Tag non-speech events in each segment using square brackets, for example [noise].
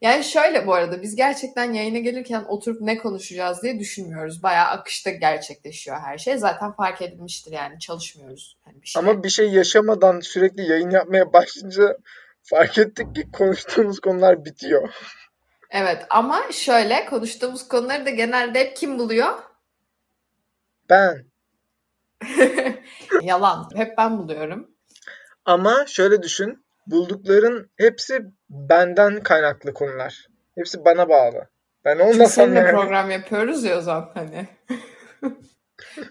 Yani şöyle bu arada biz gerçekten yayına gelirken oturup ne konuşacağız diye düşünmüyoruz. Bayağı akışta gerçekleşiyor her şey. Zaten fark edilmiştir yani çalışmıyoruz. Yani bir şey. Ama bir şey yaşamadan sürekli yayın yapmaya başlayınca fark ettik ki konuştuğumuz konular bitiyor. Evet ama şöyle konuştuğumuz konuları da genelde hep kim buluyor? Ben. [laughs] Yalan. Hep ben buluyorum. Ama şöyle düşün. Buldukların hepsi benden kaynaklı konular. Hepsi bana bağlı. Ben olmasam yani... program yapıyoruz ya o zaman hani. [laughs]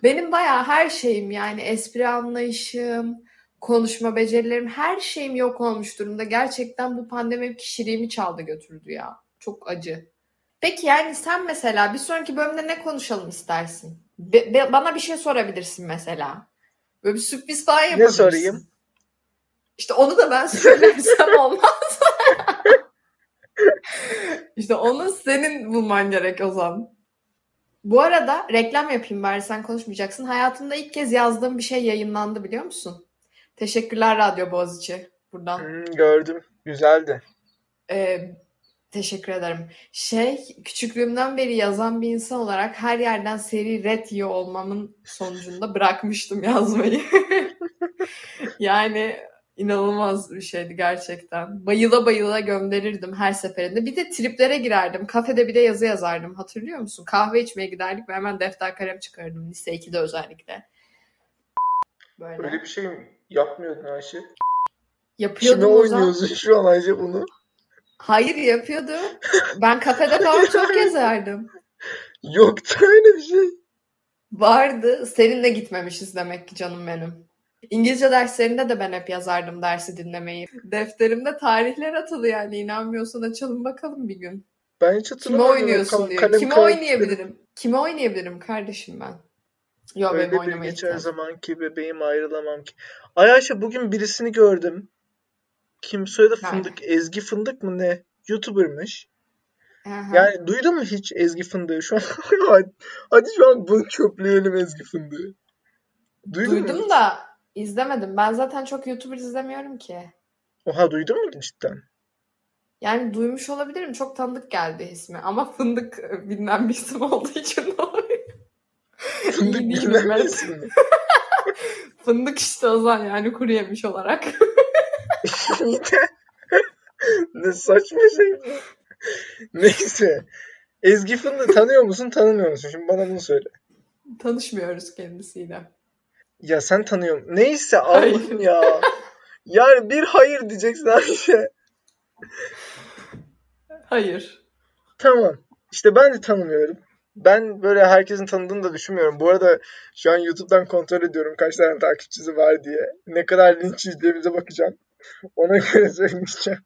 Benim bayağı her şeyim yani espri anlayışım, konuşma becerilerim, her şeyim yok olmuş durumda. Gerçekten bu pandemi kişiliğimi çaldı götürdü ya. Çok acı. Peki yani sen mesela bir sonraki bölümde ne konuşalım istersin? Be, be, bana bir şey sorabilirsin mesela. Böyle bir sürpriz falan yapabilirsin. Ne sorayım? İşte onu da ben [laughs] söylersem olmaz. İşte onu senin bulman gerek o zaman. Bu arada reklam yapayım bari sen konuşmayacaksın. Hayatımda ilk kez yazdığım bir şey yayınlandı biliyor musun? Teşekkürler Radyo Boğaziçi. Buradan. Hmm, gördüm. Güzeldi. Ee, teşekkür ederim. Şey küçüklüğümden beri yazan bir insan olarak her yerden seri red yiyor olmamın sonucunda bırakmıştım yazmayı. [laughs] yani İnanılmaz bir şeydi gerçekten. Bayıla bayıla gönderirdim her seferinde. Bir de triplere girerdim. Kafede bir de yazı yazardım. Hatırlıyor musun? Kahve içmeye giderdik ve hemen defter kalem çıkardım. Lise 2'de özellikle. Böyle. Öyle bir şey yapmıyordun Ayşe? Yapıyordum Kime oynuyorsun şu an Ayşe bunu? Hayır yapıyordum. Ben kafede falan çok yazardım. [laughs] Yoktu öyle bir şey. Vardı. Seninle gitmemişiz demek ki canım benim. İngilizce derslerinde de ben hep yazardım dersi dinlemeyi. Defterimde tarihler atılı yani inanmıyorsan açalım bakalım bir gün. Ben hiç hatırlamıyorum. Kime oynuyorsun Kal- diye. Kalem Kime oynayabilirim? Kime oynayabilirim kardeşim ben? Yok Öyle benim oynamayı geçer zaman ki bebeğim ayrılamam ki. Ay Ayşe bugün birisini gördüm. Kim soyadı Fındık? Yani. Ezgi Fındık mı ne? YouTuber'mış. Aha. Yani duydun mu hiç Ezgi Fındık'ı? Şu an [laughs] hadi şu an bunu çöpleyelim Ezgi Fındık'ı. Duydun Duydum mu da İzlemedim. Ben zaten çok YouTuber izlemiyorum ki. Oha duydun mu cidden? Yani duymuş olabilirim. Çok tanıdık geldi ismi. Ama Fındık e, bilinen bir isim olduğu için [laughs] Fındık bilinen bir isim [laughs] Fındık işte o zaman yani kuru yemiş olarak. [laughs] ne saçma şey bu. Neyse. Ezgi Fındık tanıyor musun tanımıyor musun? Şimdi bana bunu söyle. Tanışmıyoruz kendisiyle. Ya sen tanıyorum. Neyse Allah'ım ya. Yani bir hayır diyeceksin Ayşe. Hayır. Tamam. İşte ben de tanımıyorum. Ben böyle herkesin tanıdığını da düşünmüyorum. Bu arada şu an YouTube'dan kontrol ediyorum kaç tane takipçisi var diye. Ne kadar linç yiyeceğimize bakacağım. Ona göre söylemeyeceğim.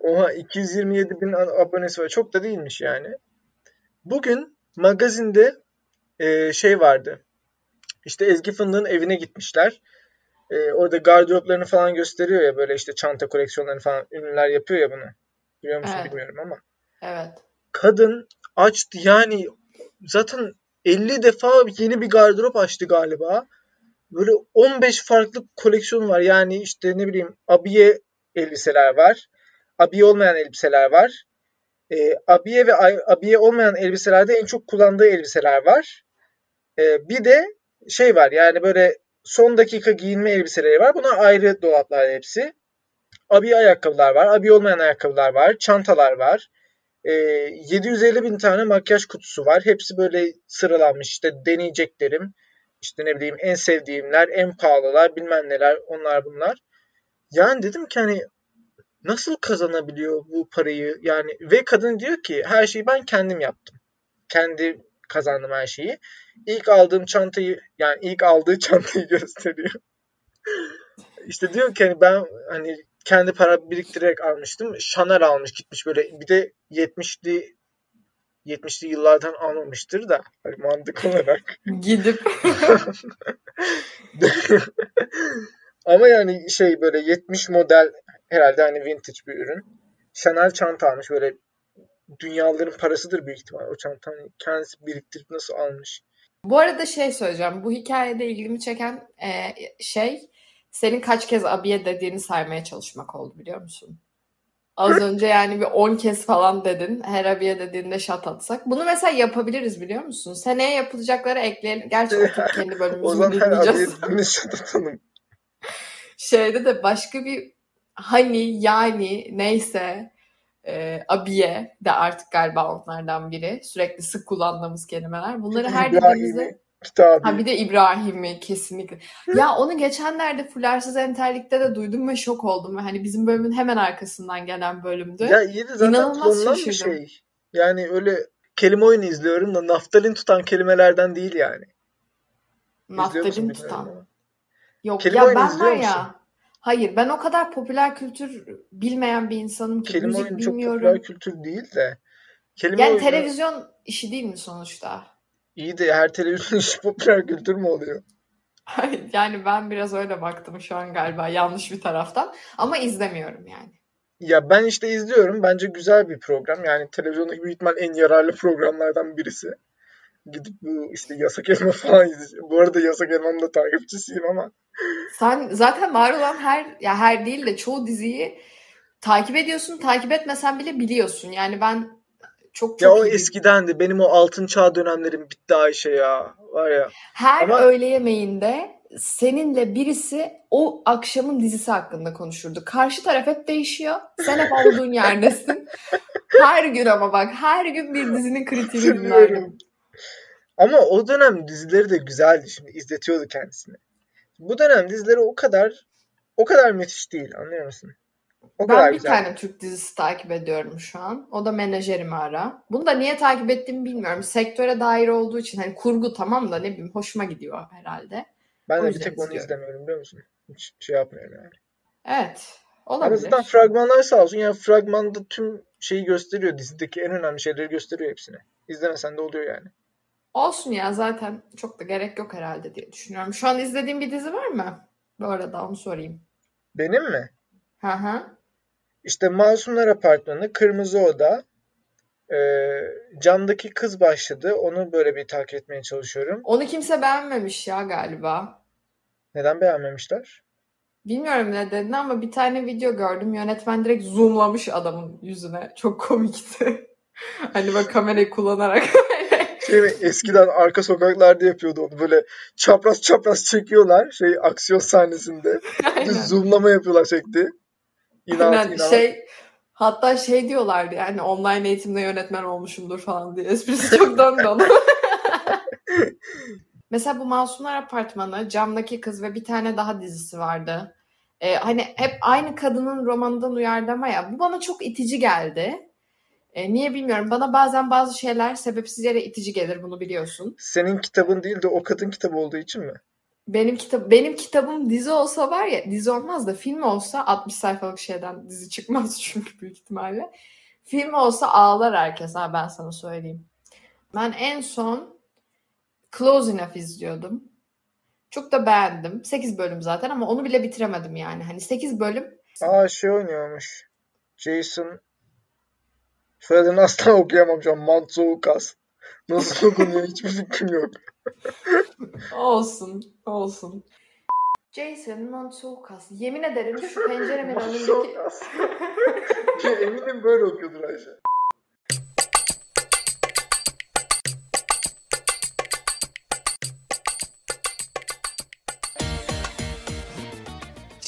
Oha 227 bin abonesi var. Çok da değilmiş yani. Bugün magazinde e, şey vardı. İşte Ezgi Fındık'ın evine gitmişler. Ee, orada gardıroplarını falan gösteriyor ya böyle işte çanta koleksiyonlarını falan ünlüler yapıyor ya bunu. Biliyor musun evet. bilmiyorum ama. Evet. Kadın açtı yani zaten 50 defa yeni bir gardırop açtı galiba. Böyle 15 farklı koleksiyon var. Yani işte ne bileyim abiye elbiseler var. Abiye olmayan elbiseler var. E, abiye ve abiye olmayan elbiselerde en çok kullandığı elbiseler var. E, bir de şey var yani böyle son dakika giyinme elbiseleri var. Buna ayrı dolaplar hepsi. Abi ayakkabılar var. Abi olmayan ayakkabılar var. Çantalar var. E, ee, 750 bin tane makyaj kutusu var. Hepsi böyle sıralanmış. İşte deneyeceklerim. İşte ne bileyim en sevdiğimler, en pahalılar, bilmem neler, onlar bunlar. Yani dedim ki hani nasıl kazanabiliyor bu parayı? Yani ve kadın diyor ki her şeyi ben kendim yaptım. Kendi kazandım her şeyi. İlk aldığım çantayı yani ilk aldığı [laughs] çantayı gösteriyor. İşte diyor ki hani ben hani kendi para biriktirerek almıştım. Chanel almış gitmiş böyle bir de 70'li 70'li yıllardan almamıştır da hani mantık olarak. [laughs] Gidip. [laughs] Ama yani şey böyle 70 model herhalde hani vintage bir ürün. Chanel çanta almış böyle dünyaların parasıdır büyük ihtimal o çantanın kendisi biriktirip nasıl almış. Bu arada şey söyleyeceğim. Bu hikayede ilgimi çeken e, şey senin kaç kez abiye dediğini saymaya çalışmak oldu biliyor musun? Az önce yani bir 10 kez falan dedin. Her abiye dediğinde şat atsak. Bunu mesela yapabiliriz biliyor musun? Seneye yapılacakları ekleyelim. Gerçi oturup kendi [laughs] O bölümümüzü zaman her abiye dinleyeceğiz. dediğinde şat atalım. Şeyde de başka bir hani yani neyse e, abiye de artık galiba onlardan biri. Sürekli sık kullandığımız kelimeler. Bunları her İbrahim'i, kitabı. Ha bir de İbrahim'i kesinlikle. Ya onu geçenlerde Fularsız Enterlik'te de duydum ve şok oldum. Hani bizim bölümün hemen arkasından gelen bölümdü. Ya de zaten İnanılmaz kullanılan bir şey. Yani öyle kelime oyunu izliyorum da naftalin tutan kelimelerden değil yani. Naftalin tutan. Yok Kelime ya ben var ya. Hayır ben o kadar popüler kültür bilmeyen bir insanım ki. Kelime Müzik oyunu çok bilmiyorum. popüler kültür değil de. Kelime Yani oyunu televizyon işi değil mi sonuçta? iyi de her televizyon [laughs] işi popüler kültür mü oluyor? Yani ben biraz öyle baktım şu an galiba yanlış bir taraftan. Ama izlemiyorum yani. Ya ben işte izliyorum. Bence güzel bir program. Yani televizyondaki büyük ihtimal en yararlı programlardan birisi. Gidip bu işte Yasak Elma falan izleyeceğim. Bu arada Yasak Elma'nın da takipçisiyim ama Sen zaten var olan her ya her değil de çoğu diziyi takip ediyorsun. Takip etmesen bile biliyorsun. Yani ben çok ya çok o iyi. eskidendi. Benim o altın çağ dönemlerim bitti Ayşe ya. Var ya. Her Ama öğle yemeğinde seninle birisi o akşamın dizisi hakkında konuşurdu. Karşı taraf hep değişiyor. Sen hep [laughs] olduğun yerdesin. Her gün ama bak her gün bir dizinin kritiğini dinlerdim. Ama o dönem dizileri de güzeldi şimdi. izletiyordu kendisini. Bu dönem dizileri o kadar o kadar müthiş değil. Anlıyor musun? O kadar Ben bir güzel. tane Türk dizisi takip ediyorum şu an. O da Menajerimi Ara. Bunu da niye takip ettiğimi bilmiyorum. Sektöre dair olduğu için hani kurgu tamam da ne bileyim hoşuma gidiyor herhalde. Ben O de bir tek onu izliyorum. izlemiyorum biliyor musun? Hiç şey yapmıyorum yani. Evet. Ama zaten Olabilir. fragmanlar sağ olsun. Yani fragmanda tüm şeyi gösteriyor. Dizideki en önemli şeyleri gösteriyor hepsini. İzlemesen de oluyor yani. Olsun ya zaten çok da gerek yok herhalde diye düşünüyorum. Şu an izlediğin bir dizi var mı? Bu arada onu sorayım. Benim mi? Hı hı. İşte Masumlar Apartmanı, Kırmızı Oda, ee, Camdaki Kız başladı. Onu böyle bir takip etmeye çalışıyorum. Onu kimse beğenmemiş ya galiba. Neden beğenmemişler? Bilmiyorum ne dedin ama bir tane video gördüm. Yönetmen direkt zoomlamış adamın yüzüne. Çok komikti. [laughs] Hani böyle kamerayı kullanarak. [laughs] Şey mi, eskiden arka sokaklarda yapıyordu onu. Böyle çapraz çapraz çekiyorlar. Şey aksiyon sahnesinde. Aynen. zoomlama yapıyorlar şekli. İnat Aynen inat. şey hatta şey diyorlardı yani online eğitimde yönetmen olmuşumdur falan diye. Esprisi çok döndü ona. [laughs] Mesela bu Masumlar Apartmanı, Camdaki Kız ve bir tane daha dizisi vardı. Ee, hani hep aynı kadının romanından uyarlama ya. Bu bana çok itici geldi. Ee, niye bilmiyorum. Bana bazen bazı şeyler sebepsiz yere itici gelir bunu biliyorsun. Senin kitabın değil de o kadın kitabı olduğu için mi? Benim kitap benim kitabım dizi olsa var ya dizi olmaz da film olsa 60 sayfalık şeyden dizi çıkmaz [laughs] çünkü büyük ihtimalle. Film olsa ağlar herkes ha ben sana söyleyeyim. Ben en son Close Enough izliyordum. Çok da beğendim. 8 bölüm zaten ama onu bile bitiremedim yani. Hani 8 bölüm Aa şey oynuyormuş. Jason Soyadını asla okuyamam şu an. Mantzoukas. Nasıl [laughs] okunuyor hiçbir fikrim yok. olsun olsun. Jason Mantzoukas. Yemin ederim şu penceremin önündeki Mantzoukas. [laughs] Eminim böyle okuyordur Ayşe.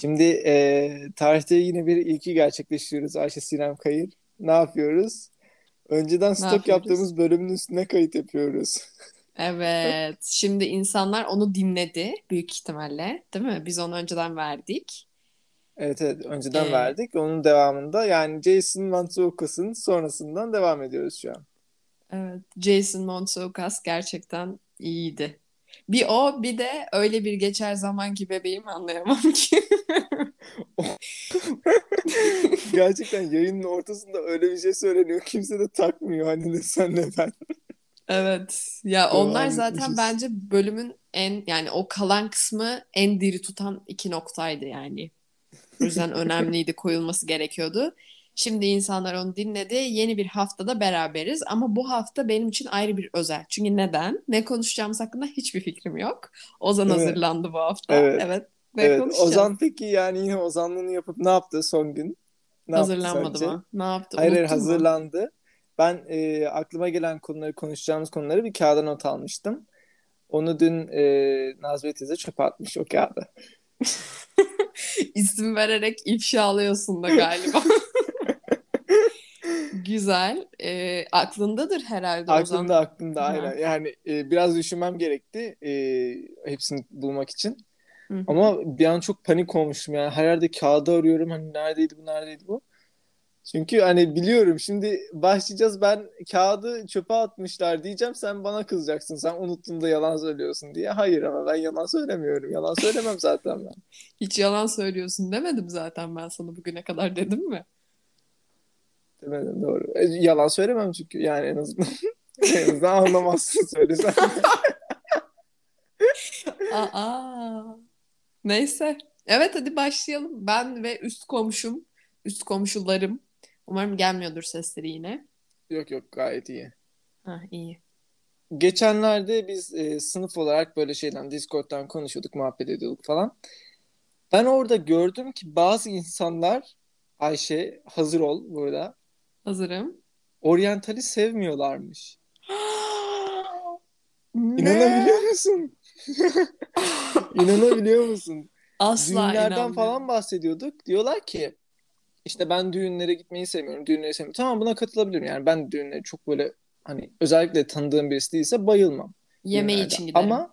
Şimdi e, tarihte yine bir ilki gerçekleştiriyoruz Ayşe Sinem Kayır. Ne yapıyoruz? Önceden stok yapıyoruz? yaptığımız bölümün üstüne kayıt yapıyoruz. [laughs] Evet. Şimdi insanlar onu dinledi büyük ihtimalle, değil mi? Biz onu önceden verdik. Evet evet önceden Ee, verdik. Onun devamında yani Jason Mantzoukas''ın sonrasından devam ediyoruz şu an. Evet. Jason Mantzoukas gerçekten iyiydi. Bir o, bir de öyle bir geçer zaman ki bebeğim anlayamam ki. [laughs] [laughs] [laughs] Gerçekten yayının ortasında öyle bir şey söyleniyor. Kimse de takmıyor hani ne sen ne ben. Evet. Ya Devam onlar zaten etmişiz. bence bölümün en yani o kalan kısmı en diri tutan iki noktaydı yani. O yüzden [laughs] önemliydi, koyulması gerekiyordu. Şimdi insanlar onu dinledi. Yeni bir haftada beraberiz ama bu hafta benim için ayrı bir özel. Çünkü neden? Ne konuşacağımız hakkında hiçbir fikrim yok. Ozan mi? hazırlandı bu hafta. Evet. Evet. Evet? Ozan peki yani yine Ozanlığını yapıp ne yaptı son gün? Ne Hazırlanmadı mı? Ne yaptı? Hayır hayır hazırlandı. Ben e, aklıma gelen konuları konuşacağımız konuları bir kağıda not almıştım. Onu dün e, Nazmiye teyze çöpe atmış o kağıdı. [laughs] İsim vererek ifşalıyorsun da galiba. [laughs] Güzel. Ee, aklındadır herhalde o zaman. Aklımda aklımda aynen. Yani e, biraz düşünmem gerekti e, hepsini bulmak için. Hı hı. Ama bir an çok panik olmuştum yani. Her yerde kağıdı arıyorum. Hani neredeydi bu, neredeydi bu? Çünkü hani biliyorum şimdi başlayacağız ben kağıdı çöpe atmışlar diyeceğim sen bana kızacaksın. Sen unuttun da yalan söylüyorsun diye. Hayır ama ben yalan söylemiyorum. Yalan söylemem [laughs] zaten ben. Hiç yalan söylüyorsun demedim zaten ben sana bugüne kadar dedim mi? Demedim doğru. E, yalan söylemem çünkü yani en azından. [laughs] en azından anlamazsın söylesen. [laughs] Aa. Neyse. Evet hadi başlayalım. Ben ve üst komşum, üst komşularım. Umarım gelmiyordur sesleri yine. yok yok gayet iyi. Ha iyi. Geçenlerde biz e, sınıf olarak böyle şeyden Discord'dan konuşuyorduk, muhabbet ediyorduk falan. Ben orada gördüm ki bazı insanlar Ayşe hazır ol burada. Hazırım. Oryantali sevmiyorlarmış. [gasps] Ne? İnanabiliyor musun? [laughs] İnanabiliyor musun? Asla Düğünlerden inanmıyorum. falan bahsediyorduk. Diyorlar ki işte ben düğünlere gitmeyi sevmiyorum. Düğünleri sevmiyorum. Tamam buna katılabilirim. Yani ben de düğünleri çok böyle hani özellikle tanıdığım birisi değilse bayılmam. Yemeği düğünlerde. için giderim. Ama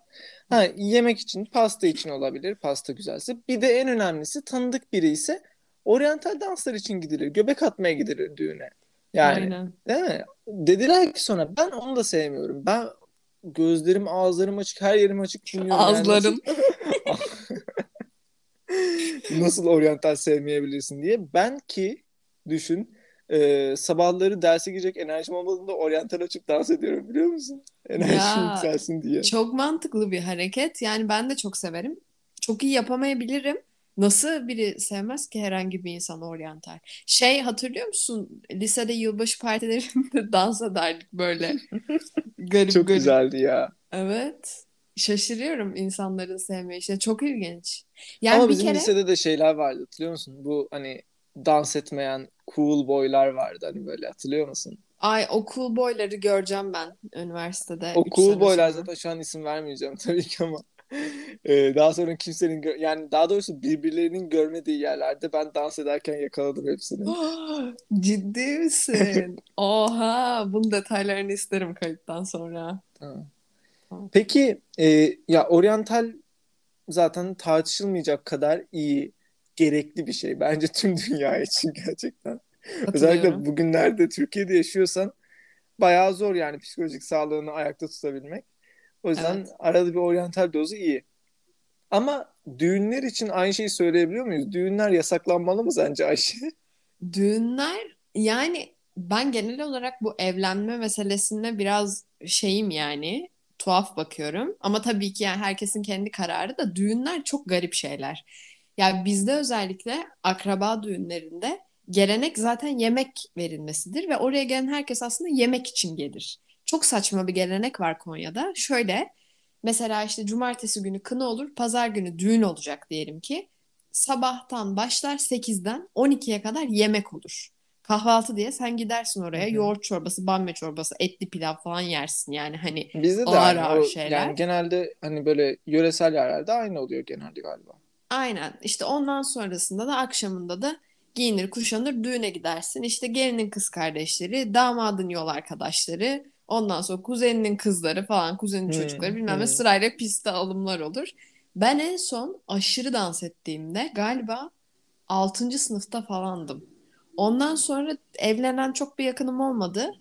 ha, yemek için, pasta için olabilir. Pasta güzelse. Bir de en önemlisi tanıdık biri ise oryantal danslar için gidilir. Göbek atmaya gidilir düğüne. Yani Aynen. değil mi? Dediler ki sonra ben onu da sevmiyorum. Ben gözlerim, ağızlarım açık, her yerim açık dinliyorum. Yani Ağızların. nasıl, [laughs] nasıl oryantal sevmeyebilirsin diye. Ben ki düşün e, sabahları derse girecek enerjim olmadığında oryantal açıp dans ediyorum biliyor musun? Enerjim yükselsin diye. Çok mantıklı bir hareket. Yani ben de çok severim. Çok iyi yapamayabilirim. Nasıl biri sevmez ki herhangi bir insan oryantal? Şey hatırlıyor musun? Lisede yılbaşı partilerinde [laughs] dans ederdik böyle. Garip Çok garip. güzeldi ya. Evet. Şaşırıyorum insanların sevme işine. Çok ilginç. Yani Ama bir bizim kere lisede de şeyler vardı hatırlıyor musun? Bu hani dans etmeyen cool boylar vardı hani böyle hatırlıyor musun? ay o cool boyları göreceğim ben üniversitede. O üç cool boylar sonra. zaten şu an isim vermeyeceğim [laughs] tabii ki ama e, daha sonra kimsenin gö- yani daha doğrusu birbirlerinin görmediği yerlerde ben dans ederken yakaladım hepsini. [gasps] Ciddi misin? [laughs] Oha, bunun detaylarını isterim kayıttan sonra. Peki e, ya oryantal zaten tartışılmayacak kadar iyi, gerekli bir şey bence tüm dünya için gerçekten. Özellikle bugünlerde Türkiye'de yaşıyorsan bayağı zor yani psikolojik sağlığını ayakta tutabilmek. O yüzden Evet. arada bir oryantal dozu iyi. Ama düğünler için aynı şeyi söyleyebiliyor muyuz? Düğünler yasaklanmalı mı sence Ayşe? Düğünler yani ben genel olarak bu evlenme meselesine biraz şeyim yani tuhaf bakıyorum. Ama tabii ki yani herkesin kendi kararı da düğünler çok garip şeyler. Yani bizde özellikle akraba düğünlerinde gelenek zaten yemek verilmesidir ve oraya gelen herkes aslında yemek için gelir. Çok saçma bir gelenek var Konya'da. Şöyle mesela işte cumartesi günü kına olur, pazar günü düğün olacak diyelim ki. Sabahtan başlar 8'den 12'ye kadar yemek olur. Kahvaltı diye sen gidersin oraya Hı hı. yoğurt çorbası, bamya çorbası, etli pilav falan yersin yani hani Bizde de Ağır ağır şeyler. yani genelde hani böyle yöresel yerlerde aynı oluyor genelde galiba. Aynen. İşte ondan sonrasında da akşamında da giyinir, kuşanır, düğüne gidersin. İşte gelinin kız kardeşleri, damadın yol arkadaşları, ondan sonra kuzeninin kızları falan, kuzenin Hmm, çocukları bilmem ne hmm. sırayla piste alımlar olur. Ben en son aşırı dans ettiğimde galiba 6. sınıfta falandım. Ondan sonra evlenen çok bir yakınım olmadı.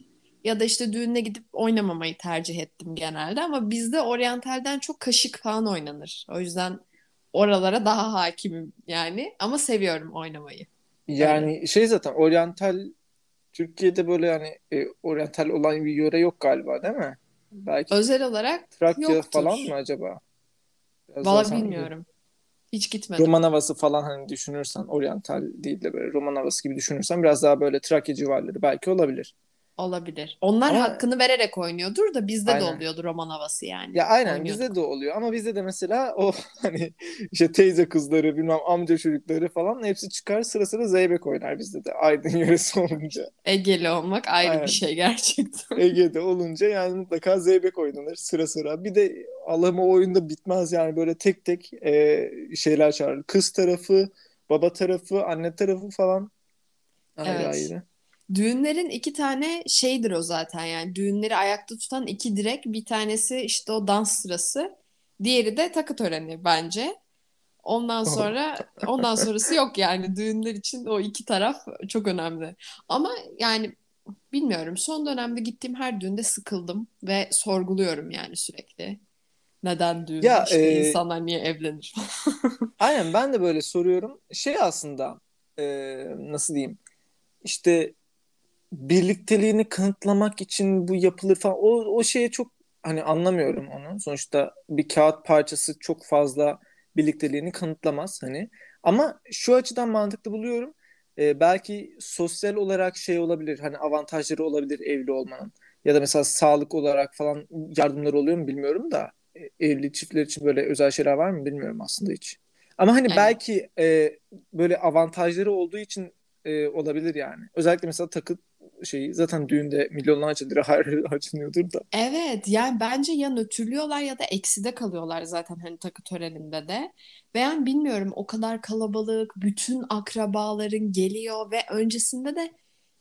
Ya da işte düğüne gidip oynamamayı tercih ettim genelde. Ama bizde oryantalden çok kaşık falan oynanır. O yüzden oralara daha hakimim yani. Ama seviyorum oynamayı. Yani şey zaten oryantal Türkiye'de böyle yani e, oryantal olan bir yöre yok galiba değil mi? Belki Özel olarak Trakya yoktur. falan mı acaba? Biraz valla bilmiyorum. Hiç gitmedim. Roman havası falan hani düşünürsen oryantal değil de böyle roman havası gibi düşünürsen biraz daha böyle Trakya civarları belki olabilir. Olabilir. Onlar Ama- hakkını vererek oynuyordur da bizde de Aynen. oluyordur roman havası yani. Ya aynen Oynuyorduk. bizde de oluyor ama bizde de mesela o [laughs] hani işte teyze kızları bilmem amca çocukları falan hepsi çıkar sıra sıra zeybek oynar bizde de Aydın yöresi [laughs] olunca. Egeli olmak ayrı Aynen. bir şey gerçekten. Ege'de olunca yani mutlaka zeybek oynanır sıra sıra. Bir de Allah'ım o oyunda bitmez yani böyle tek tek e, şeyler çağırır. Kız tarafı, baba tarafı, anne tarafı falan. Ayrı Evet. ayrı. Düğünlerin iki tane şeydir o zaten yani düğünleri ayakta tutan iki direk bir tanesi işte o dans sırası diğeri de takı töreni bence. Ondan sonra ondan sonrası yok yani düğünler için o iki taraf çok önemli. Ama yani bilmiyorum son dönemde gittiğim her düğünde sıkıldım ve sorguluyorum yani sürekli. Neden düğün? Ya, İşte e, insanlar niye evlenir? [laughs] Aynen ben de böyle soruyorum. Şey aslında e, nasıl diyeyim işte birlikteliğini kanıtlamak için bu yapılır falan o, o şeye çok hani anlamıyorum onu. Sonuçta bir kağıt parçası çok fazla birlikteliğini kanıtlamaz hani. Ama şu açıdan mantıklı buluyorum. E, belki sosyal olarak şey olabilir hani avantajları olabilir evli olmanın. Ya da mesela sağlık olarak falan yardımları oluyor mu bilmiyorum da e, evli çiftler için böyle özel şeyler var mı bilmiyorum aslında hiç. Ama hani Evet. belki e, böyle avantajları olduğu için e, olabilir yani. Özellikle mesela takı şeyi zaten düğünde milyonlarca lira har- harcanıyordur da. Evet yani bence ya nötrlüyorlar ya da ekside kalıyorlar zaten hani takı töreninde de. Ve yani bilmiyorum o kadar kalabalık bütün akrabaların geliyor ve öncesinde de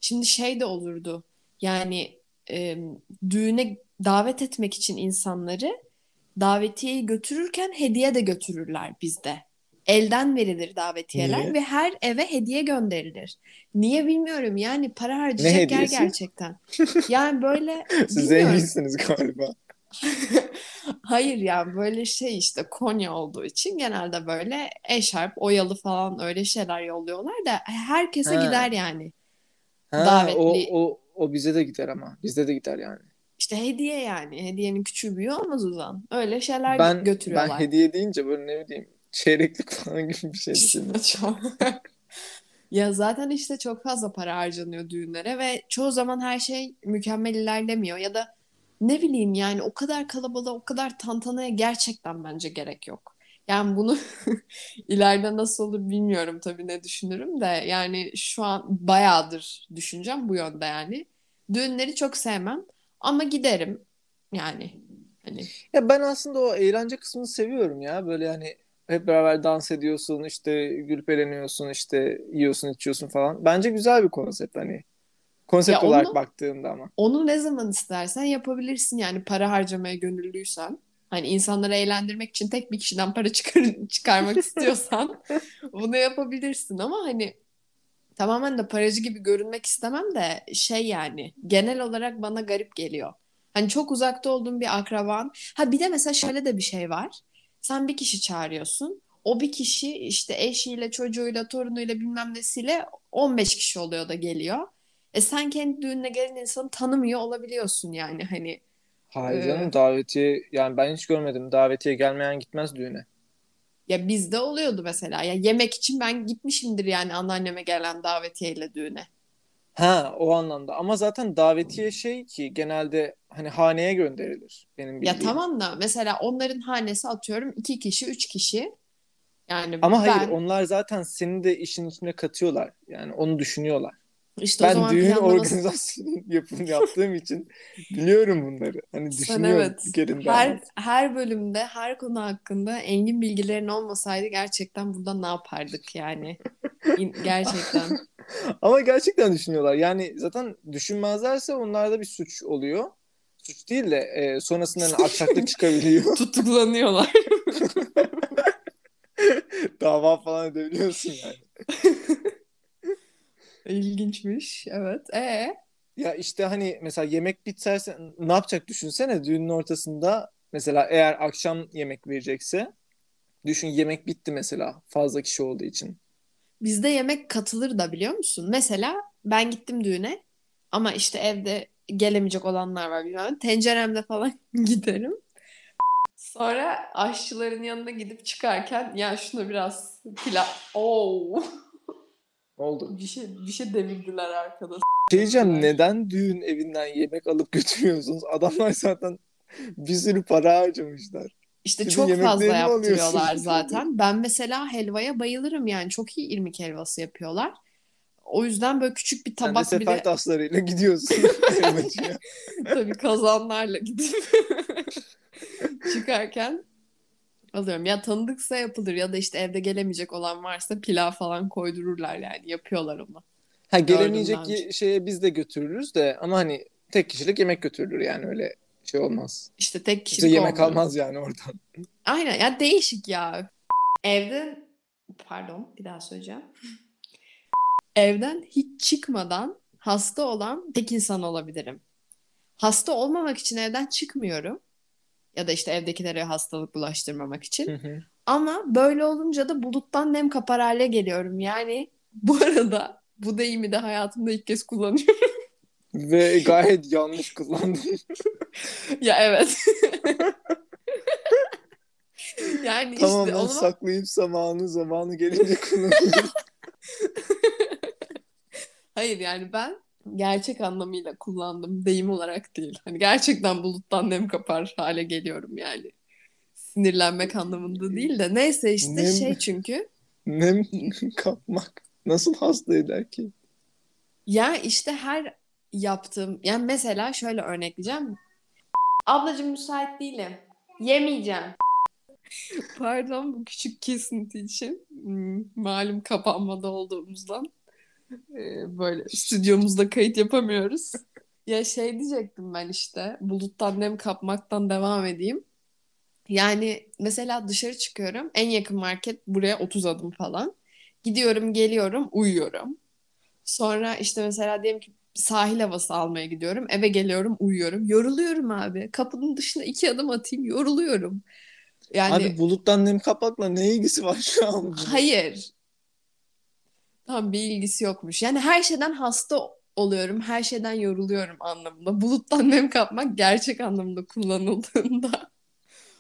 şimdi şey de olurdu. Yani e, düğüne davet etmek için insanları davetiyeyi götürürken hediye de götürürler bizde. Elden verilir davetiyeler Niye? ve her eve hediye gönderilir. Niye bilmiyorum yani para harcayacak yer gerçekten. Yani böyle [laughs] Siz bilmiyorum. zenginsiniz galiba. [laughs] Hayır yani böyle şey işte Konya olduğu için genelde böyle eşarp, oyalı falan öyle şeyler yolluyorlar da herkese Ha. gider yani. Ha, Davetli. o, o, o bize de gider ama. Bizde de gider yani. İşte hediye yani. Hediyenin küçüğü büyüğü olmaz Uzan. Öyle şeyler Ben ben götürüyorlar. hediye deyince böyle ne bileyim çeyreklik falan gibi bir şey. Çok. [laughs] Ya zaten işte çok fazla para harcanıyor düğünlere ve çoğu zaman her şey mükemmel ilerlemiyor ya da ne bileyim yani o kadar kalabalığa, o kadar tantanaya gerçekten bence gerek yok. Yani bunu [laughs] ileride nasıl olur bilmiyorum tabii ne düşünürüm de yani şu an bayağıdır düşüneceğim bu yönde yani. Düğünleri çok sevmem ama giderim yani. Hani Ya ben aslında o eğlence kısmını seviyorum ya. Böyle hani hep beraber dans ediyorsun, işte gülüp eğleniyorsun, işte yiyorsun, içiyorsun falan. Bence güzel bir konsept hani. Konsept Ya olarak onu- baktığında ama. Onu ne zaman istersen yapabilirsin yani para harcamaya gönüllüysen. Hani insanları eğlendirmek için tek bir kişiden para çıkar [laughs] çıkarmak istiyorsan [laughs] bunu yapabilirsin ama hani tamamen de paracı gibi görünmek istemem de şey yani genel olarak bana garip geliyor. Hani çok uzakta olduğum bir akraban. Ha bir de mesela şöyle de bir şey var. Sen bir kişi çağırıyorsun. O bir kişi işte eşiyle, çocuğuyla, torunuyla bilmem nesiyle 15 kişi oluyor da geliyor. E sen kendi düğününe gelen insanı tanımıyor olabiliyorsun yani hani. Hayır Ee, canım davetiye yani ben hiç görmedim. Davetiye gelmeyen gitmez düğüne. Ya bizde oluyordu mesela. Ya yemek için ben gitmişimdir yani anneanneme gelen davetiyeyle düğüne. Ha o anlamda. Ama zaten davetiye şey ki genelde hani haneye gönderilir benim Ya bildiğim. tamam da mesela onların hanesi atıyorum iki kişi, üç kişi. Yani Ama hayır ben onlar zaten seni de işin içine katıyorlar. Yani onu düşünüyorlar. işte o Ben zaman düğün planlaması organizasyonu [laughs] yapım yaptığım için biliyorum bunları. Hani düşünüyorum evet her her bölümde her konu hakkında engin bilgilerin olmasaydı gerçekten burada ne yapardık yani gerçekten [laughs] [laughs] Ama gerçekten düşünüyorlar. Yani zaten düşünmezlerse onlarda bir suç oluyor. Suç değil de e, sonrasında hani aksaklık [laughs] çıkabiliyor. [laughs] tutuklanıyorlar. Dava falan edebiliyorsun yani. İlginçmiş evet. E Ya işte hani mesela yemek biterse ne yapacak düşünsene düğünün ortasında mesela eğer akşam yemek verecekse düşün yemek bitti mesela fazla kişi olduğu için. Bizde yemek katılır da biliyor musun? Mesela ben gittim düğüne ama işte evde gelemeyecek olanlar var bilmem. ne. Tenceremde falan [laughs] giderim. Sonra aşçıların yanına gidip çıkarken ya şunu biraz pilav. Oo. Ne [laughs] oldu? Bir şey bir şey devirdiler arkada. Şey diyeceğim neden düğün evinden yemek alıp götürüyorsunuz? Adamlar zaten bir sürü para harcamışlar. İşte Sizin çok fazla yaptırıyorlar zaten. Ben mesela helvaya bayılırım yani. Çok iyi irmik helvası yapıyorlar. O yüzden böyle küçük bir Sen de tabak sefer taslarıyla gidiyorsun. [laughs] [laughs] tabii kazanlarla gidip [laughs] çıkarken alıyorum. Ya tanıdıksa yapılır ya da işte evde gelemeyecek olan varsa pilav falan koydururlar yani. Yapıyorlar onu. Ha gelemeyecek şeye biz de götürürüz de ama hani tek kişilik yemek götürülür yani öyle şey olmaz. İşte tek Bize kişilik yemek olmuyor. almaz yani oradan. Aynen ya değişik ya. Evde pardon bir daha söyleyeceğim. Evden hiç çıkmadan hasta olan tek insan olabilirim. Hasta olmamak için evden çıkmıyorum. Ya da işte evdekilere hastalık bulaştırmamak için. Ama böyle olunca da buluttan nem kapar hale geliyorum. Yani bu arada bu deyimi de hayatımda ilk kez kullanıyorum. Ve gayet yanlış kullandın. ya evet. [laughs] yani işte Tamamen onu saklayıp zamanı zamanı gelince kullanıyorum. [laughs] Hayır yani ben gerçek anlamıyla kullandım deyim olarak değil. Hani gerçekten buluttan nem kapar hale geliyorum yani. Sinirlenmek anlamında değil de neyse işte Nem- şey çünkü Nem kapmak. Nasıl hasta eder ki? ya işte her yaptığım yani mesela şöyle örnekleyeceğim. Ablacığım müsait değilim. Yemeyeceğim. [laughs] Pardon bu küçük kesinti için. Hmm, Malum kapanmada olduğumuzdan e, böyle stüdyomuzda kayıt yapamıyoruz. Ya şey diyecektim ben işte buluttan nem kapmaktan devam edeyim. Yani mesela dışarı çıkıyorum. En yakın market buraya 30 adım falan. Gidiyorum, geliyorum, uyuyorum. Sonra işte mesela diyelim ki sahil havası almaya gidiyorum. Eve geliyorum, uyuyorum. Yoruluyorum abi. Kapının dışına iki adım atayım, yoruluyorum. Yani Abi buluttan nem kapakla ne ilgisi var şu an? bunun? Hayır. Tam bir ilgisi yokmuş. Yani her şeyden hasta oluyorum, her şeyden yoruluyorum anlamında. Buluttan nem kapmak gerçek anlamda kullanıldığında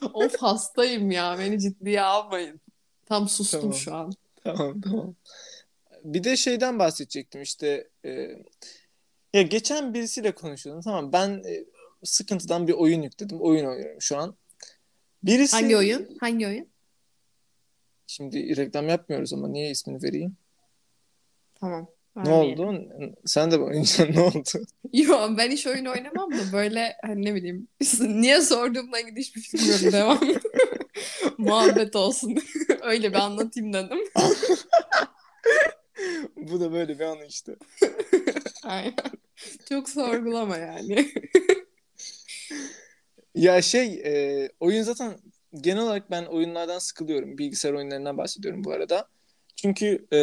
[laughs] of hastayım ya beni ciddiye almayın. Tam sustum Tamam. şu an. Tamam tamam. Bir de şeyden bahsedecektim işte e, ya geçen birisiyle konuşuyordum tamam ben e, sıkıntıdan bir oyun yükledim oyun oynuyorum şu an. Birisi Hangi oyun? Hangi oyun? Şimdi reklam yapmıyoruz ama niye ismini vereyim? Tamam. Ne oldu? Sen de oynayacaksın [laughs] ne oldu? Yo ben hiç oyun oynamam da böyle hani ne bileyim [laughs] niye sorduğumla ilgili hiçbir fikrim yok. [laughs] Devam. Muhabbet olsun. Öyle bir anlatayım dedim. Bu da böyle bir anı işte. Aynen. Çok sorgulama yani. Ya şey e, oyun zaten genel olarak ben oyunlardan sıkılıyorum. Bilgisayar oyunlarından bahsediyorum bu arada. Çünkü e,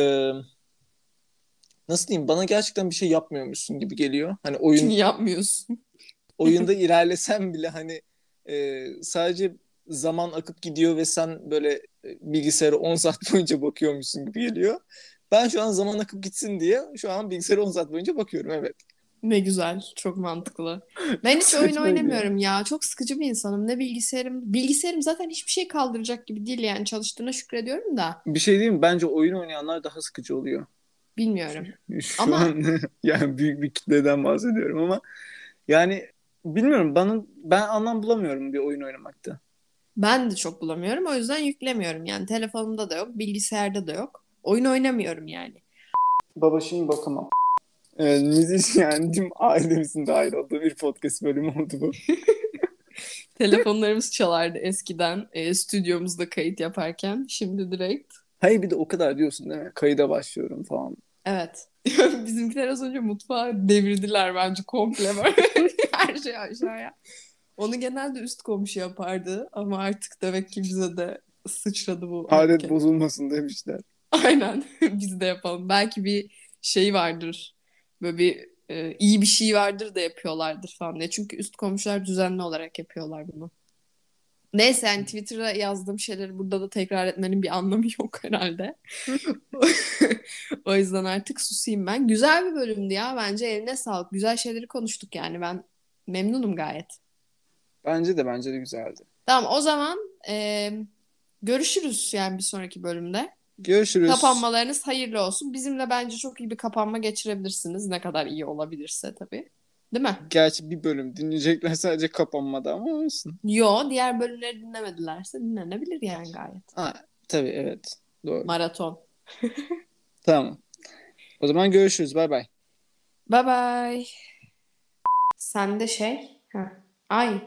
nasıl diyeyim bana gerçekten bir şey yapmıyormuşsun gibi geliyor. Hani [laughs] oyun Çünkü yapmıyorsun. oyunda [laughs] ilerlesem bile hani e, sadece zaman akıp gidiyor ve sen böyle e, bilgisayara 10 saat [laughs] boyunca bakıyormuşsun gibi geliyor. Ben şu an zaman akıp gitsin diye şu an bilgisayara 10 saat boyunca bakıyorum evet. Ne güzel. Çok mantıklı. [laughs] Ben hiç oyun oynamıyorum ya. Çok sıkıcı bir insanım. Ne bilgisayarım. Bilgisayarım zaten hiçbir şey kaldıracak gibi değil yani. Çalıştığına şükrediyorum da. Bir şey diyeyim mi? Bence oyun oynayanlar daha sıkıcı oluyor. Bilmiyorum. Şu Ama- an [laughs] yani büyük bir kitleden bahsediyorum ama yani bilmiyorum bana ben anlam bulamıyorum bir oyun oynamakta. Ben de çok bulamıyorum. O yüzden yüklemiyorum. Yani telefonumda da yok. Bilgisayarda da yok. Oyun oynamıyorum yani. Baba şimdi bakamam. Evet, müzisyen tüm ailemizin dahil olduğu bir podcast bölümü oldu bu. [laughs] Telefonlarımız çalardı eskiden e, stüdyomuzda kayıt yaparken. Şimdi direkt. Hayır bir de o kadar diyorsun değil mi? Kayıda başlıyorum falan. Evet. [laughs] Bizimkiler az önce mutfağı devirdiler bence komple böyle. [laughs] Her şey aşağıya. Onu genelde üst komşu yapardı ama artık demek ki bize de sıçradı bu. Adet hareket. bozulmasın demişler. Aynen. Biz de yapalım. Belki bir şey vardır. Böyle bir e, iyi bir şey vardır da yapıyorlardır falan diye. Çünkü üst komşular düzenli olarak yapıyorlar bunu. Neyse yani Twitter'a yazdığım şeyleri burada da tekrar etmenin bir anlamı [laughs] yok herhalde. o yüzden artık susayım ben. Güzel bir bölümdü ya. Bence eline sağlık. Güzel şeyleri konuştuk yani. Ben memnunum gayet. Bence de bence de güzeldi. Tamam o zaman e, görüşürüz yani bir sonraki bölümde. Görüşürüz. Kapanmalarınız hayırlı olsun. Bizimle bence çok iyi bir kapanma geçirebilirsiniz. Ne kadar iyi olabilirse tabii. Değil mi? Gerçi bir bölüm dinleyecekler sadece kapanmada ama olsun. Yo, diğer bölümleri dinlemedilerse dinlenebilir yani gayet. Ha, tabii evet. Doğru. Maraton. [laughs] Tamam. O zaman görüşürüz. Bay bay. Bye bye. Sende şey. Ha. Ay.